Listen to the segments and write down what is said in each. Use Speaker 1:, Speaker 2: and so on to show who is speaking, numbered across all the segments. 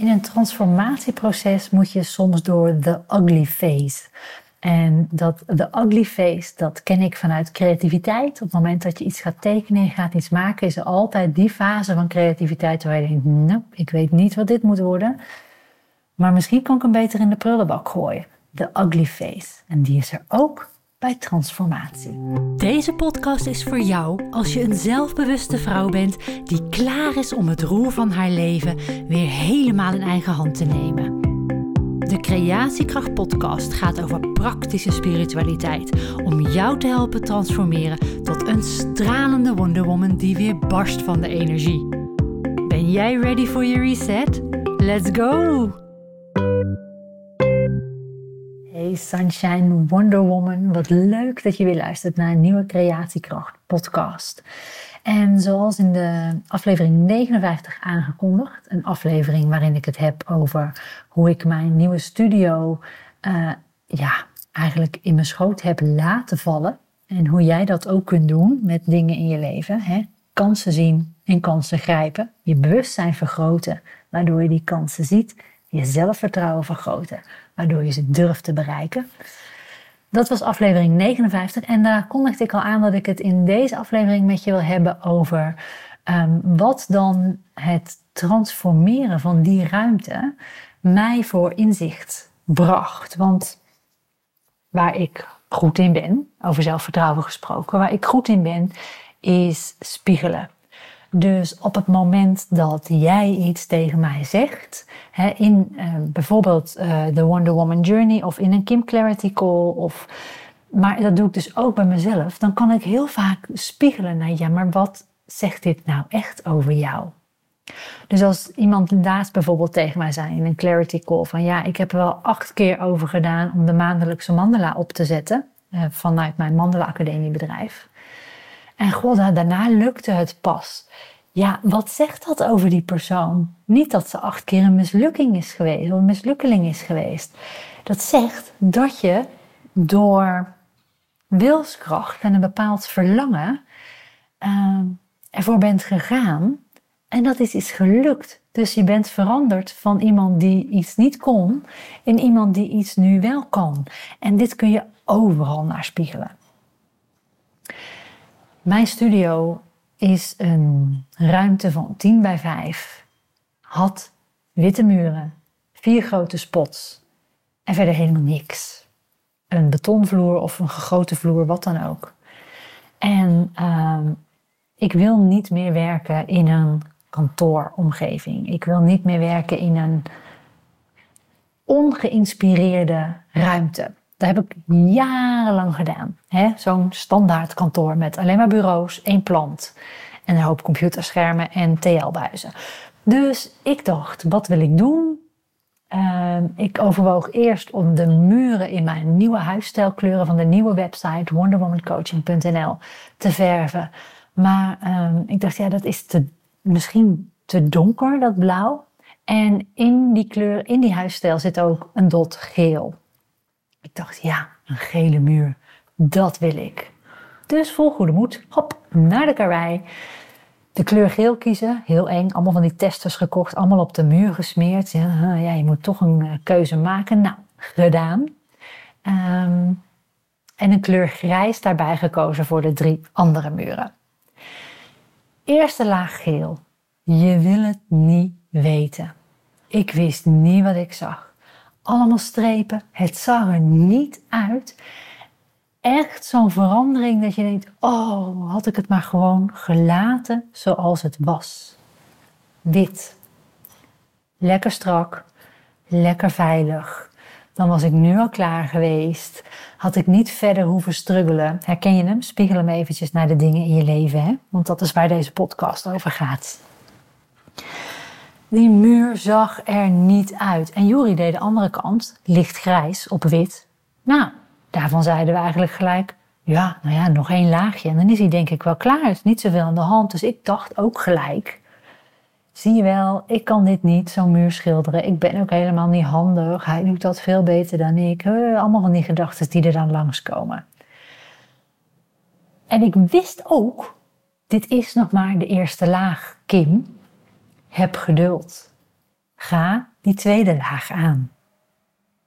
Speaker 1: In een transformatieproces moet je soms door the ugly phase. En dat the ugly phase, dat ken ik vanuit creativiteit. Op het moment dat je iets gaat tekenen en gaat iets maken, is er altijd die fase van creativiteit waar je denkt, nou, ik weet niet wat dit moet worden. Maar misschien kan ik hem beter in de prullenbak gooien. The ugly phase. En die is er ook bij transformatie.
Speaker 2: Deze podcast is voor jou als je een zelfbewuste vrouw bent die klaar is om het roer van haar leven weer helemaal in eigen hand te nemen. De Creatiekracht Podcast gaat over praktische spiritualiteit om jou te helpen transformeren tot een stralende Wonder Woman die weer barst van de energie. Ben jij ready voor je reset? Let's go!
Speaker 1: Sunshine Wonder Woman, wat leuk dat je weer luistert naar een nieuwe Creatiekracht podcast. En zoals in de aflevering 59 aangekondigd, een aflevering waarin ik het heb over hoe ik mijn nieuwe studio uh, ja, eigenlijk in mijn schoot heb laten vallen. En hoe jij dat ook kunt doen met dingen in je leven. Hè? Kansen zien en kansen grijpen. Je bewustzijn vergroten, waardoor je die kansen ziet. Je zelfvertrouwen vergroten, waardoor je ze durft te bereiken. Dat was aflevering 59 en daar kondigde ik al aan dat ik het in deze aflevering met je wil hebben over um, wat dan het transformeren van die ruimte mij voor inzicht bracht. Want waar ik goed in ben, over zelfvertrouwen gesproken, waar ik goed in ben, is spiegelen. Dus op het moment dat jij iets tegen mij zegt, hè, in uh, bijvoorbeeld de Wonder Woman Journey of in een Kim Clarity Call, of, maar dat doe ik dus ook bij mezelf, dan kan ik heel vaak spiegelen naar, ja, maar wat zegt dit nou echt over jou? Dus als iemand laatst bijvoorbeeld tegen mij zei in een clarity call van ja, ik heb er wel acht keer over gedaan om de maandelijkse mandala op te zetten uh, vanuit mijn Mandala Academie bedrijf. En god, daarna lukte het pas. Ja, wat zegt dat over die persoon? Niet dat ze acht keer een mislukking is geweest of een mislukkeling is geweest. Dat zegt dat je door wilskracht en een bepaald verlangen uh, ervoor bent gegaan en dat is iets gelukt. Dus je bent veranderd van iemand die iets niet kon in iemand die iets nu wel kan. En dit kun je overal naar spiegelen. Mijn studio is een ruimte van 10 bij 5. Had witte muren, vier grote spots en verder helemaal niks. Een betonvloer of een gegoten vloer, wat dan ook. En uh, ik wil niet meer werken in een kantooromgeving. Ik wil niet meer werken in een ongeïnspireerde ruimte. Dat heb ik jarenlang gedaan. Zo'n standaard kantoor met alleen maar bureaus, één plant en een hoop computerschermen en TL-buizen. Dus ik dacht, wat wil ik doen? Uh, ik overwoog eerst om de muren in mijn nieuwe huisstijlkleuren van de nieuwe website wonderwomancoaching.nl te verven. Maar uh, ik dacht, ja, dat is te, misschien te donker, dat blauw. En in die kleur, in die huisstijl zit ook een dot geel. Ik dacht, ja, een gele muur, dat wil ik. Dus vol goede moed, hop, naar de karwei. De kleur geel kiezen, heel eng. Allemaal van die testers gekocht, allemaal op de muur gesmeerd. Ja, ja je moet toch een eh, keuze maken. Nou, gedaan. Um, en een kleur grijs daarbij gekozen voor de drie andere muren. Eerste laag geel. Je wil het niet weten. Ik wist niet wat ik zag allemaal strepen. Het zag er niet uit. Echt zo'n verandering dat je denkt: oh, had ik het maar gewoon gelaten zoals het was. Wit. Lekker strak. Lekker veilig. Dan was ik nu al klaar geweest. Had ik niet verder hoeven struggelen. Herken je hem? Spiegel hem eventjes naar de dingen in je leven. Hè? Want dat is waar deze podcast over gaat. Die muur zag er niet uit. En Juri deed de andere kant, lichtgrijs op wit. Nou, daarvan zeiden we eigenlijk gelijk, ja, nou ja, nog één laagje. En dan is hij denk ik wel klaar. Het is niet zoveel aan de hand. Dus ik dacht ook gelijk, zie je wel, ik kan dit niet, zo'n muur schilderen. Ik ben ook helemaal niet handig. Hij doet dat veel beter dan ik. Allemaal van die gedachten die er dan langskomen. En ik wist ook, dit is nog maar de eerste laag, Kim. Heb geduld. Ga die tweede laag aan?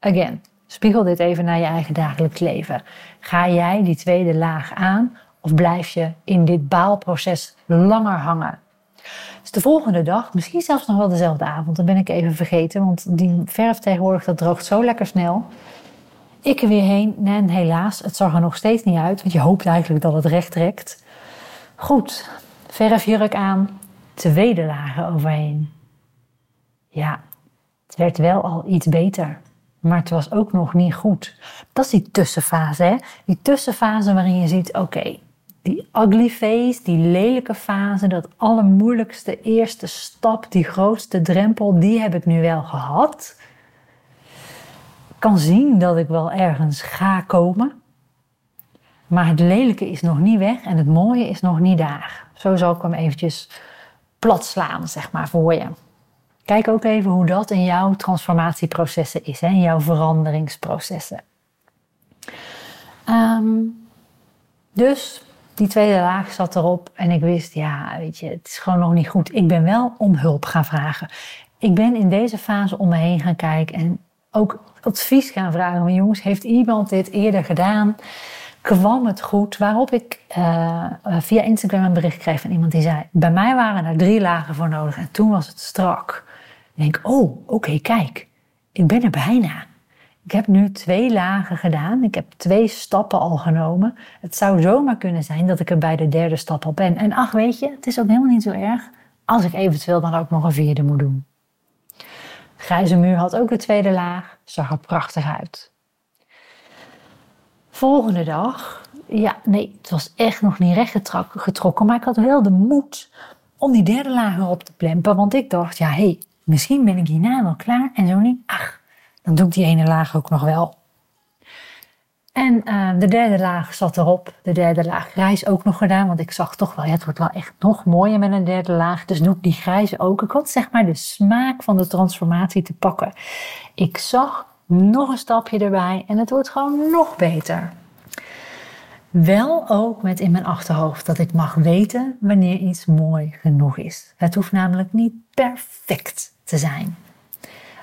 Speaker 1: Again, spiegel dit even naar je eigen dagelijks leven. Ga jij die tweede laag aan of blijf je in dit baalproces langer hangen? Dus de volgende dag, misschien zelfs nog wel dezelfde avond, dat ben ik even vergeten, want die verf tegenwoordig dat droogt zo lekker snel. Ik er weer heen en helaas, het zag er nog steeds niet uit, want je hoopt eigenlijk dat het recht trekt. Goed, verfjurk aan, tweede lagen overheen. Ja, het werd wel al iets beter, maar het was ook nog niet goed. Dat is die tussenfase, hè? Die tussenfase waarin je ziet, oké, die ugly face, die lelijke fase, dat allermoeilijkste eerste stap, die grootste drempel, die heb ik nu wel gehad. Ik kan zien dat ik wel ergens ga komen. Maar het lelijke is nog niet weg en het mooie is nog niet daar. Zo zal ik hem eventjes plat slaan, zeg maar, voor je. Kijk ook even hoe dat in jouw transformatieprocessen is, hè, in jouw veranderingsprocessen. Ehm, dus die tweede laag zat erop en ik wist, ja, weet je, het is gewoon nog niet goed. Ik ben wel om hulp gaan vragen. Ik ben in deze fase om me heen gaan kijken en ook advies gaan vragen. Jongens, heeft iemand dit eerder gedaan? Kwam het goed? Waarop ik uh, via Instagram een bericht kreeg van iemand die zei: Bij mij waren er drie lagen voor nodig en toen was het strak. Ik denk, oh, oké, kijk, ik ben er bijna. Ik heb nu twee lagen gedaan. Ik heb twee stappen al genomen. Het zou zomaar kunnen zijn dat ik er bij de derde stap al ben. En ach, weet je, het is ook helemaal niet zo erg als ik eventueel dan ook nog een vierde moet doen. grijze muur had ook de tweede laag. Zag er prachtig uit. Volgende dag, ja, nee, het was echt nog niet recht getrokken, maar ik had wel de moed om die derde laag erop te plempen. Want ik dacht, ja, hé, hey, misschien ben ik hierna wel klaar. En zo niet, ach, dan doe ik die ene laag ook nog wel. En uh, de derde laag zat erop. De derde laag grijs ook nog gedaan. Want ik zag toch wel, ja, het wordt wel echt nog mooier met een derde laag. Dus doe ik die grijze ook. Ik had zeg maar de smaak van de transformatie te pakken. Ik zag nog een stapje erbij en het wordt gewoon nog beter. Wel ook met in mijn achterhoofd dat ik mag weten wanneer iets mooi genoeg is. Het hoeft namelijk niet perfect te zijn.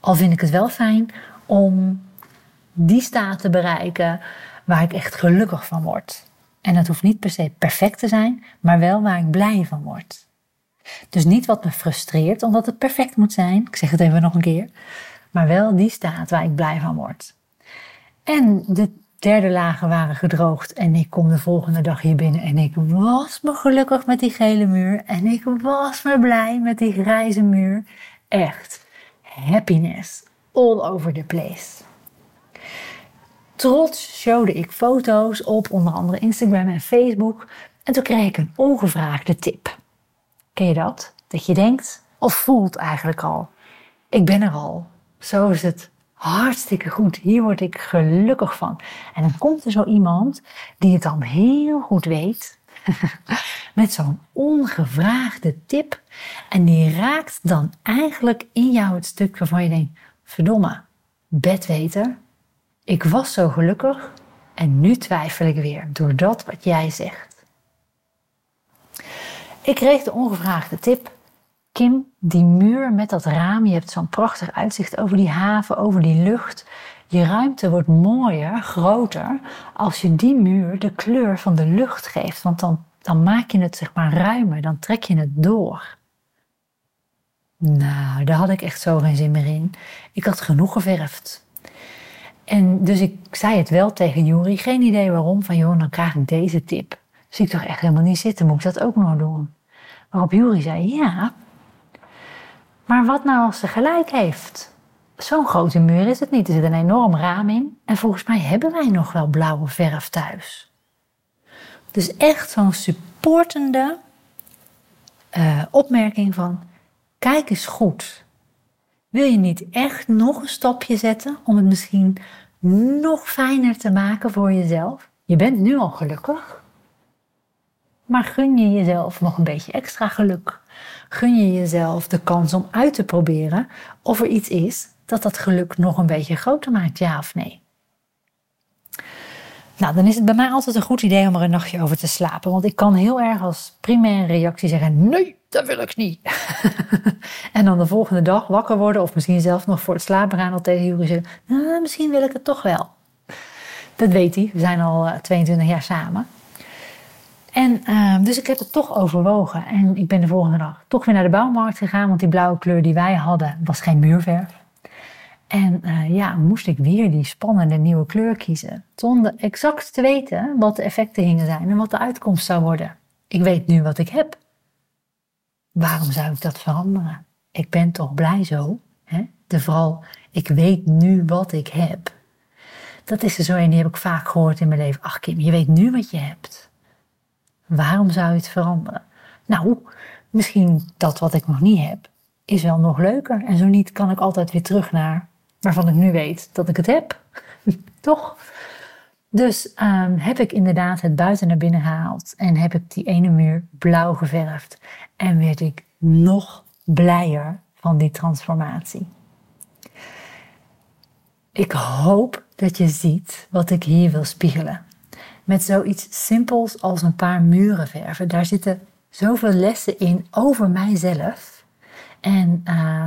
Speaker 1: Al vind ik het wel fijn om die staat te bereiken waar ik echt gelukkig van word. En dat hoeft niet per se perfect te zijn, maar wel waar ik blij van word. Dus niet wat me frustreert omdat het perfect moet zijn, ik zeg het even nog een keer, maar wel die staat waar ik blij van word. En de derde lagen waren gedroogd en ik kom de volgende dag hier binnen en ik was me gelukkig met die gele muur en ik was me blij met die grijze muur. Echt happiness all over the place. Trots showde ik foto's op onder andere Instagram en Facebook en toen kreeg ik een ongevraagde tip. Ken je dat? Dat je denkt of voelt eigenlijk al. Ik ben er al. Zo is het hartstikke goed. Hier word ik gelukkig van. En dan komt er zo iemand die het dan heel goed weet. Met zo'n ongevraagde tip. En die raakt dan eigenlijk in jou het stuk waarvan je denkt: verdomme, bedweter. Ik was zo gelukkig en nu twijfel ik weer door dat wat jij zegt. Ik kreeg de ongevraagde tip Kim, die muur met dat raam, je hebt zo'n prachtig uitzicht over die haven, over die lucht. Je ruimte wordt mooier, groter, als je die muur de kleur van de lucht geeft. Want dan, dan maak je het zeg maar ruimer, dan trek je het door. Nou, daar had ik echt zo geen zin meer in. Ik had genoeg geverfd. En dus ik zei het wel tegen Juri, geen idee waarom, van joh, dan krijg ik deze tip. Zie ik toch echt helemaal niet zitten, moet ik dat ook nog doen? Waarop Juri zei, ja, maar wat nou als ze gelijk heeft? Zo'n grote muur is het niet. Er zit een enorm raam in. En volgens mij hebben wij nog wel blauwe verf thuis. Dus echt zo'n supportende uh, opmerking van: kijk eens goed. Wil je niet echt nog een stapje zetten om het misschien nog fijner te maken voor jezelf? Je bent nu al gelukkig. Maar gun je jezelf nog een beetje extra geluk? Gun je jezelf de kans om uit te proberen of er iets is dat dat geluk nog een beetje groter maakt, ja of nee? Nou, dan is het bij mij altijd een goed idee om er een nachtje over te slapen. Want ik kan heel erg als primaire reactie zeggen: nee, dat wil ik niet. en dan de volgende dag wakker worden, of misschien zelf nog voor het slapen gaan, al tegen Jury zeggen: nou, misschien wil ik het toch wel. Dat weet hij, we zijn al 22 jaar samen. En uh, dus ik heb het toch overwogen. En ik ben de volgende dag toch weer naar de bouwmarkt gegaan, want die blauwe kleur die wij hadden was geen muurverf. En uh, ja, moest ik weer die spannende nieuwe kleur kiezen. Zonder exact te weten wat de effecten gingen zijn en wat de uitkomst zou worden. Ik weet nu wat ik heb. Waarom zou ik dat veranderen? Ik ben toch blij zo. Hè? De vooral, ik weet nu wat ik heb. Dat is er zo een die heb ik vaak gehoord in mijn leven. Ach Kim, je weet nu wat je hebt. Waarom zou je het veranderen? Nou, misschien dat wat ik nog niet heb, is wel nog leuker. En zo niet kan ik altijd weer terug naar waarvan ik nu weet dat ik het heb. Toch? Dus um, heb ik inderdaad het buiten naar binnen gehaald en heb ik die ene muur blauw geverfd. En werd ik nog blijer van die transformatie. Ik hoop dat je ziet wat ik hier wil spiegelen. Met zoiets simpels als een paar muren verven. Daar zitten zoveel lessen in over mijzelf. En uh,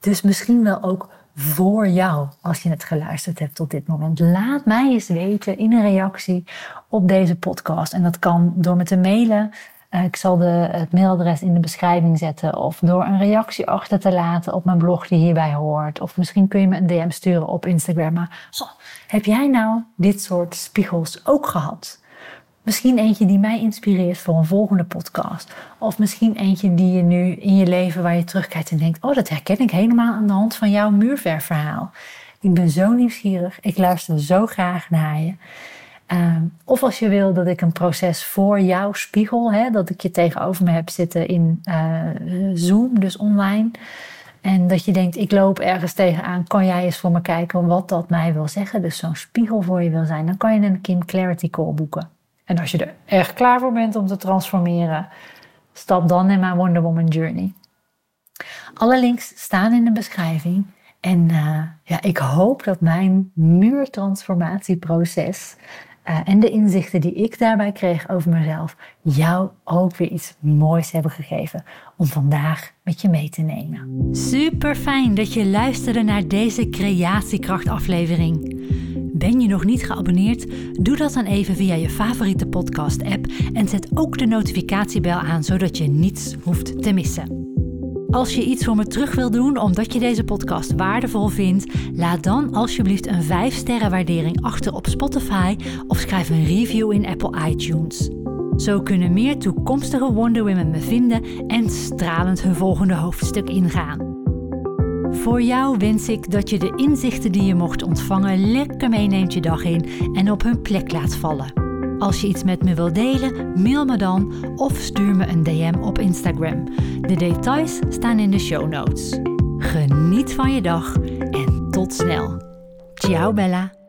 Speaker 1: dus misschien wel ook voor jou als je het geluisterd hebt tot dit moment. Laat mij eens weten in een reactie op deze podcast. En dat kan door me te mailen. Uh, ik zal de, het mailadres in de beschrijving zetten. Of door een reactie achter te laten op mijn blog die hierbij hoort. Of misschien kun je me een DM sturen op Instagram. Maar goh, heb jij nou dit soort spiegels ook gehad? Misschien eentje die mij inspireert voor een volgende podcast. Of misschien eentje die je nu in je leven waar je terugkijkt en denkt: Oh, dat herken ik helemaal aan de hand van jouw muurververhaal. Ik ben zo nieuwsgierig. Ik luister zo graag naar je. Uh, of als je wil dat ik een proces voor jou spiegel, hè, dat ik je tegenover me heb zitten in uh, Zoom, dus online. En dat je denkt, ik loop ergens tegenaan, kan jij eens voor me kijken wat dat mij wil zeggen? Dus zo'n spiegel voor je wil zijn, dan kan je een Kim Clarity Call boeken. En als je er echt klaar voor bent om te transformeren, stap dan in mijn Wonder Woman Journey. Alle links staan in de beschrijving. En uh, ja, ik hoop dat mijn muurtransformatieproces uh, en de inzichten die ik daarbij kreeg over mezelf, jou ook weer iets moois hebben gegeven om vandaag met je mee te nemen.
Speaker 2: Super fijn dat je luisterde naar deze creatiekracht-aflevering. Ben je nog niet geabonneerd? Doe dat dan even via je favoriete podcast-app en zet ook de notificatiebel aan zodat je niets hoeft te missen. Als je iets voor me terug wil doen omdat je deze podcast waardevol vindt, laat dan alsjeblieft een 5-sterren waardering achter op Spotify of schrijf een review in Apple iTunes. Zo kunnen meer toekomstige Wonder Women me vinden en stralend hun volgende hoofdstuk ingaan. Voor jou wens ik dat je de inzichten die je mocht ontvangen lekker meeneemt je dag in en op hun plek laat vallen. Als je iets met me wilt delen, mail me dan of stuur me een DM op Instagram. De details staan in de show notes. Geniet van je dag en tot snel. Ciao Bella.